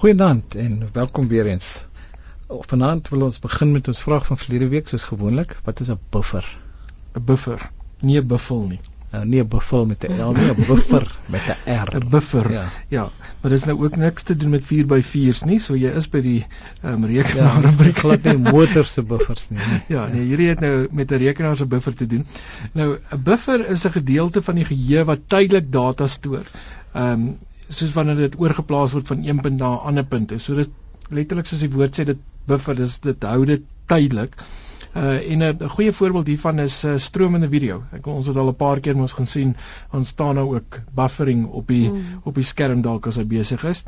Goeienaand en welkom weer eens. Vanaand wil ons begin met ons vraag van verlede week soos gewoonlik. Wat is 'n buffer? 'n Buffer, nie 'n buffel nie. Uh, nie 'n buffel met 'n L nie, 'n buffer met 'n R. 'n Buffer. Ja. ja, maar dis nou ook niks te doen met 4x4's nie, so jy is by die ehm um, Ja, rekenaar en breek glad nie motor se buffers nie. nie. Ja, nee, hierdie het nou met 'n rekenaar se buffer te doen. Nou 'n buffer is 'n gedeelte van die geheue wat tydelik data stoor. Ehm um, soos wanneer dit oorgeplaas word van een punt na 'n ander punt. So dit letterlik soos die woord sê dit buffer, dis dit hou dit tydelik. Uh en 'n goeie voorbeeld hiervan is 'n uh, stromende video. Ek ons het al 'n paar keer mos gesien, ons staan nou ook buffering op die Mm. op die skerm dalk as hy besig is.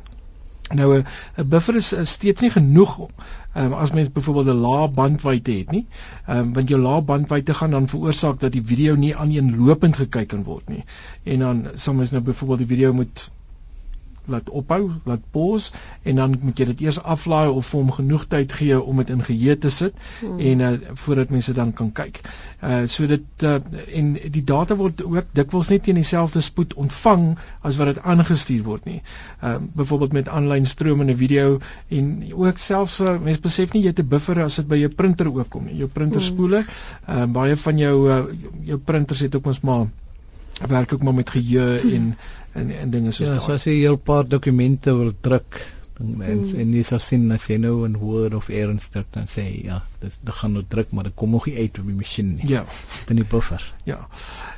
Nou 'n buffer is, is steeds nie genoeg om um, as mens byvoorbeeld 'n lae bandwydte het nie. Ehm um, want jou lae bandwydte gaan dan veroorsaak dat die video nie aaneenlopend gekyk kan word nie. En dan mens nou byvoorbeeld die video moet laat ophou, laat pause en dan moet jy dit eers aflaai of vir hom genoeg tyd gee om dit in geheue te sit Hmm. en uh, voordat mense dan kan kyk. Uh so dit uh, en die data word ook dikwels nie teen dieselfde spoed ontvang as wat dit aangestuur word nie. Uh byvoorbeeld met aanlyn stromende video en ook selfs uh, mense besef nie jy het 'n buffer as dit by jou printer ook kom nie. Jou printerspoele, uh baie van jou uh, jou printers het ook ons maar werk ook maar met geheue en en en dinge soos Ja, daai. so as jy 'n paar dokumente wil druk en en, Mm. en jy sal sien as jy nou in Word of eers druk dan sê jy, ja, dit dit gaan nou druk maar dit kom nog nie uit op die masjien nie. Ja. Sit in die buffer. Ja.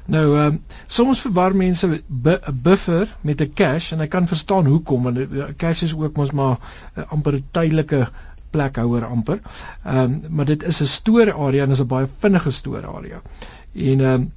Nou ehm um, soms verwar mense 'n bu buffer met 'n cache en ek kan verstaan hoekom want 'n cache is ook mos maar uh, amper 'n tydelike plekhouer amper. Ehm um, maar dit is 'n stoorarea en is 'n baie vinnige stoorarea. En ehm um,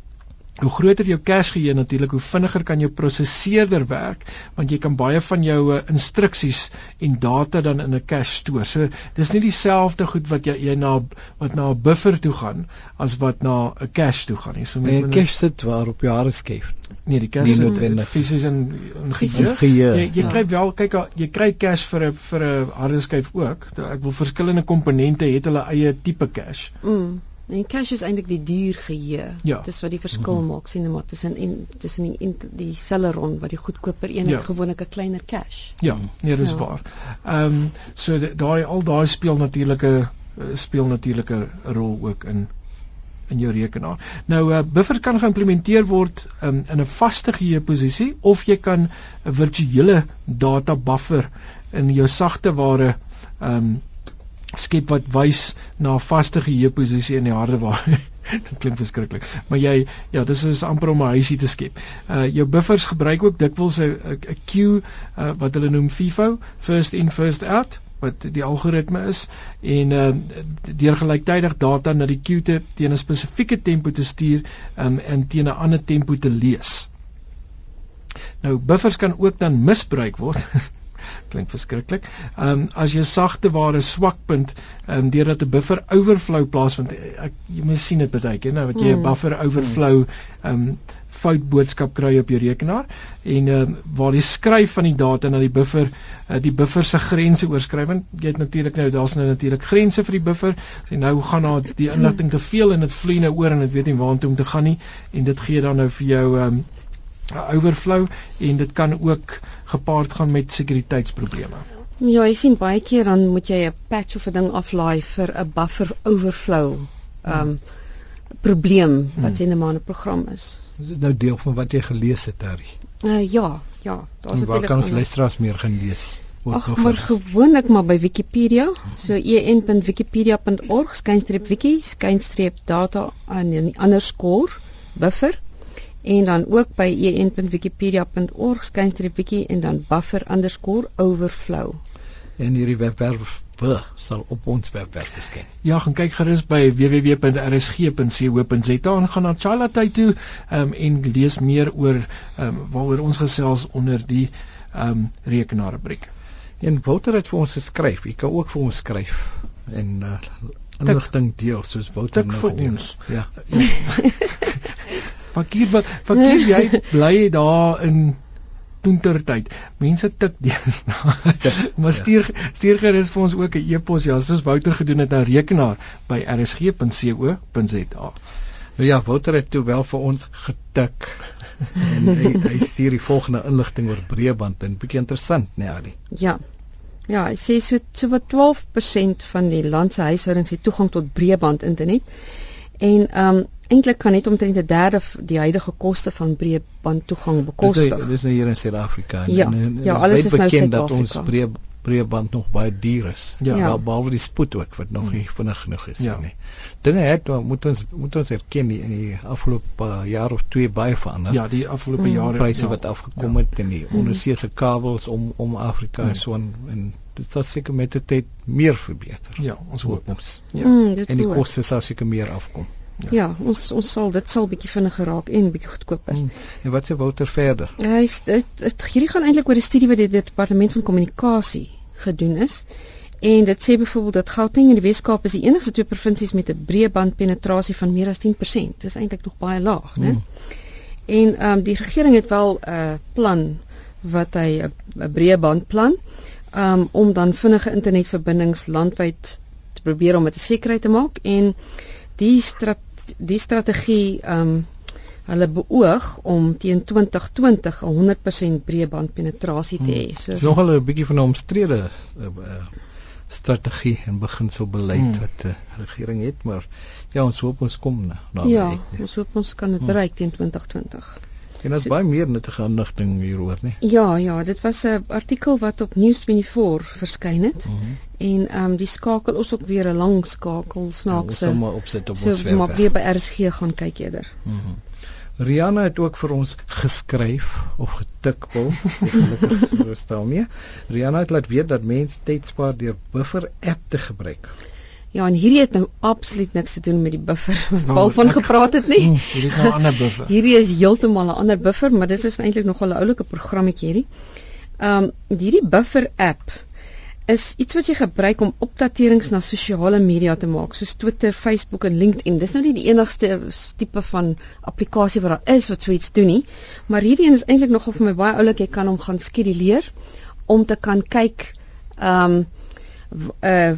hoe groter jou cache geheue natuurlik, hoe vinniger kan jou prosesseerder werk want jy kan baie van jou uh, instruksies en data dan in 'n cache stoor. So dis nie dieselfde goed wat jy, jy na wat na 'n buffer toe gaan as wat na 'n cache toe gaan nie. So En moet cache sit waar op jou harde skyf. Nee, die cache Nie is noodwendig. fisies in in geheue. Jy jy Ja. kry wel kyk jy kry cache vir 'n vir 'n harde skyf ook. Ek wil verskillende komponente het hulle eie tipe cache. Mm. En cache is eintlik die duur geheue. Ja. Dis wat die verskil maak sien maar tussen en tussen die en die Celeron wat die goedkoper een Ja. het gewoonlik 'n kleiner cache. Ja, nee, dis Ja. waar. Ehm um, so da- daai al daai speel natuurlike speel natuurlike rol ook in in jou rekenaar. Nou uh, buffer kan geïmplementeer word um, in 'n vaste geheue posisie of jy kan 'n virtuele data buffer in jou sagte ware ehm um, skep wat wys na 'n vaste geheue posisie in die hardeware. Dit klink verskriklik. Maar jy ja, dis is amper om 'n huisie te skep. Uh jou buffers gebruik ook dikwels 'n 'n queue uh, wat hulle noem FIFO, first in first out wat die algoritme is en uh deur gelyktydig data na die queue te teen 'n spesifieke tempo te stuur um, en teen 'n ander tempo te lees. Nou buffers kan ook dan misbruik word. klink verskriklik. Ehm um, as jy sagte ware swakpunt ehm um, deurdat 'n buffer overflow plaasvind. Ek jy moet sien dit baie keer nou wat jy 'n Mm. buffer overflow ehm um, fout boodskap kry op jou rekenaar en ehm um, waar die skryf van die data na die buffer uh, die buffer se grense oorskry want jy het natuurlik nou daar's nou natuurlik grense vir die buffer en nou gaan daar die inligting te veel en dit vloei nou oor en dit weet nie waartoe om te gaan nie en dit gee dan nou vir jou ehm um, overflow en dit kan ook gepaard gaan met sekuriteitsprobleme. Ja, jy sien baie keer dan moet jy 'n patch of 'n ding aflaai vir 'n buffer overflow um probleem Hmm. wat sien 'n maar 'n program is. Dis is nou deel van wat jy gelees het Harry. Uh, ja, ja, daar's En waar kan ons ander- luisteraars meer gaan lees? Ag, maar gewoonlik maar by Wikipedia. So en.wikipedia.org skynstreep wiki skynstreep data en 'n underscore buffer en dan ook by en.wikipedia.org skynstreep wiki en dan buffer underscore overflow. en hierdie webwerf sal op ons webwerf verskyn. Ja, gaan kyk gerus by www.rsg.co.za en gaan na Chalatay toe um, en lees meer oor um, waaroor ons gesels onder die um, rekenaarrubriek. En Wouter het vir ons geskryf. Jy kan ook vir ons skryf en uh, inligting deel soos Wouter Tik nou vir ons. Ja. Fakir wat fakir jy bly daar in toentertyd. Mense tik deesdae. maar stuur stuur gerus vir ons ook 'n e-pos ja, soos Wouter gedoen het na rekenaar by rsg.co.za. Nou ja, Wouter het toe wel vir ons getik. en hy hy stuur die volgende inligting oor breëband en bietjie interessant, nee, Ali. Ja. Ja, hy sê so so wat 12% van die land se huishoudings het toegang tot breëband internet. En ehm um, eintlik kan net omtrent 'n derde die huidige koste van breëband toegang bekostig. Dis dis nou hier in Suid-Afrika ja, en, en, ja, alles is nou bekend dat ons breë breëband nog baie duur is. Ja, ja. behalwe die spoed ook wat nog nie vinnig genoeg is ja. nie. Dinge het moet ons moet ons erken in die afgelope uh, jaar of twee baie verander. Ja, die afgelope mm. jare pryse ja. wat afgekom ja. het en die onderseese kabels om om Afrika mm. en so en, en dit sal seker met die tyd meer verbeter. Ja, ons hoop ons. Ja. Mm, en die koste sal seker meer afkom. Ja. ja, ons ons sal dit sal bietjie vinniger raak en bietjie goedkoper. Mm. En wat sê Wouter verder? Hy dit hierdie gaan eintlik oor 'n studie wat die departement van kommunikasie gedoen is. En dit sê byvoorbeeld dat Gauteng en die Weskaap is die enigste twee provinsies met 'n breëbandpenetrasie van meer as 10%. Dis eintlik nog baie laag, né? Mm. En ehm um, die regering het wel 'n uh, plan wat hy 'n breëbandplan um, om dan vinnige internetverbindings landwyd te probeer om dit sekerheid te maak en die strat die strategie ehm um, hulle beoog om teen 2020 'n 100% breëbandpenetrasie te hê. Hmm. So, Dit is nogal 'n bietjie van 'n omstrede uh, strategie en beginsel-beleid hmm. wat die uh, regering het, maar ja, ons hoop ons kom daarby. Ja, ja, ons hoop ons kan dit hmm. bereik teen 2020. En daar's so, baie meer nuttige inligting hieroor, né? Ja, ja, dit was 'n artikel wat op News24 verskyn het. Mm -hmm. En ehm um, die skakel ons ook weer 'n lang skakel snaakse. Ja, ons sal maar opsit op so, ons webwerf. Maar weer by RSG gaan kyk eerder. Mhm. Mm Rihanna het ook vir ons geskryf of getik wil. Gelukkig so stel mee. Rihanna het laat weet dat mense tyd spaar deur Buffer app te gebruik. Ja, en hierdie het nou absoluut niks te doen met die buffer wat nou, Paul van ek, gepraat het nie. Mm, hierdie is nou 'n ander buffer. hierdie is heeltemal 'n ander buffer, maar dis is eintlik nog 'n oulike programmetjie hierdie. Ehm um, hierdie buffer app is iets wat jy gebruik om opdaterings na sosiale media te maak, soos Twitter, Facebook en LinkedIn. Dis nou nie die enigste tipe van applikasie wat daar is wat so iets doen nie, maar hierdie een is eintlik nogal vir my baie oulik. Jy kan hom gaan skeduleer om te kan kyk ehm um, uh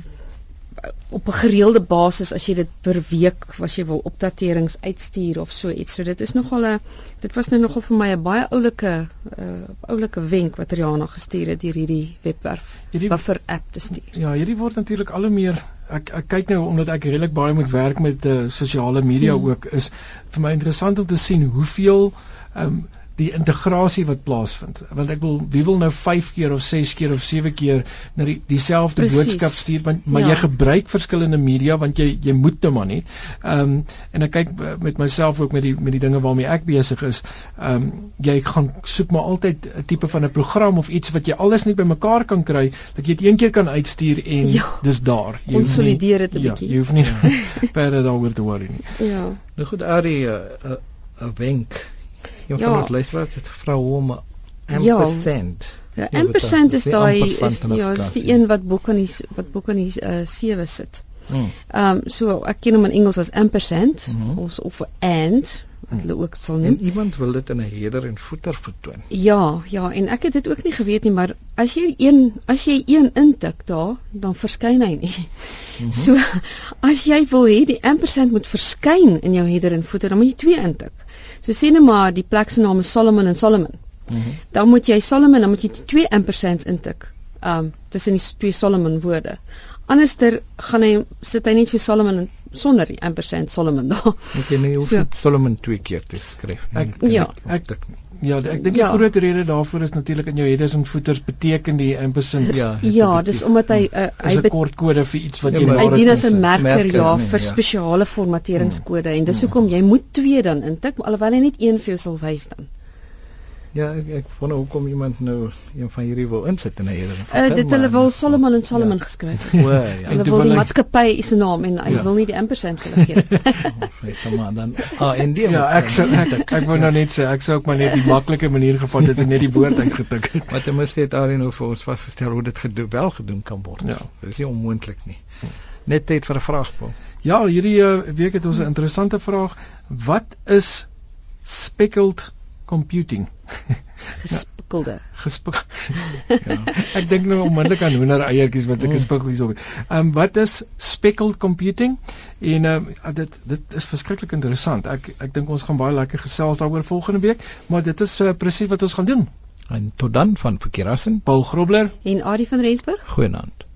op 'n gereelde basis as jy dit per week as jy wil opdaterings uitstuur of so iets. So dit is nogal 'n dit was nou nogal vir my 'n baie oulike uh oulike wenk wat Rihanna gestuur het deur hierdie webwerf hierdie buffer app te stuur. Ja, hierdie word natuurlik al hoe meer ek ek kyk nou omdat ek redelik baie moet werk met uh, sosiale media hmm. ook is vir my interessant om te sien hoeveel ehm um, die integrasie wat plaasvind. Want ek wil wie wil nou 5 keer of 6 keer of 7 keer na die dieselfde boodskap stuur want maar ja. jy gebruik verskillende media want jy jy moet nou maar net. Ehm um, en ek kyk met myself ook met die met die dinge waarmee ek besig is. Ehm um, jy gaan soek maar altyd 'n tipe van 'n program of iets wat jy alles net bymekaar kan kry dat jy dit een keer kan uitstuur en ja. dis daar. Jy konsolideer dit 'n ja, bietjie. Jy hoef nie verder daaroor te worry nie. Ja. Nou goed, Ari, 'n 'n wenk Een ja. van ons luisteraars het gevra hoe om 'n ampersand. Ja, ja ampersand is daai is ja, is die een wat bo kan die wat bo kan die uh, sewe sit. Hmm. Ehm um, so ek ken hom in Engels as ampersand mm -hmm. of of and wat hulle ook sal noem. En iemand wil dit in 'n header en footer vertoon. Ja, ja, en ek het dit ook nie geweet nie, maar as jy een as jy een intik daar, dan verskyn hy nie. Mm -hmm. So as jy wil hê die ampersand moet verskyn in jou header en footer, dan moet jy twee intik. So sê net maar die plek se naam is Solomon en Solomon. Mm -hmm. Dan moet jy Solomon, dan moet jy twee ampersands intik. Um tussen die twee Solomon woorde. Anderster gaan hy sit hy net vir Solomon sonder die ampersand Solomon daar. Moet jy nie hoef so, Solomon twee keer te skryf nie. Ek, ja, ek dink nie. Ja, ek dink die ja. groot rede daarvoor is natuurlik in jou headers en footers beteken die ampersand. Ja, ja dis omdat hy uh, hy 'n kort kode vir iets wat ja, jy Hy dien as 'n merker, merker ja nie, vir ja. spesiale formateringskode en dis hmm. hoekom jy moet twee dan intik alhoewel hy net een vir jou sal wys dan. Ja, ek ek wonder hoekom iemand nou een van hierdie wil insit in 'n eerder. Uh, dit hulle wil Solomon en Solomon ja. geskryf. O, ja. Hulle wil die maatskappy se naam en hy ja. wil nie die ampersand hulle gee. Hy sê maar dan ah en die Ja, ek sou ek, ek, ek wou nou net sê ek sou ook maar net die maklike manier gevat het en net die woord uitgetik het. Wat jy mis het daar nou vir ons vasgestel hoe dit gedoen wel gedoen kan word. Ja. Dit is nie onmoontlik nie. Net tyd vir 'n vraag, Paul. Ja, hierdie uh, week het ons 'n interessante vraag. Wat is speckled computing. Gespikkelde. Gespik. ja. Ek dink nou onmiddellik aan hoender eiertjies wat ek gespikkel hierso. Ehm um, wat is speckled computing? En ehm um, dit dit is verskriklik interessant. Ek ek dink ons gaan baie lekker gesels daaroor volgende week, maar dit is uh, presies wat ons gaan doen. En tot dan van Verkeerassen. Paul Grobler En Adie van Rensburg. Goeienaand.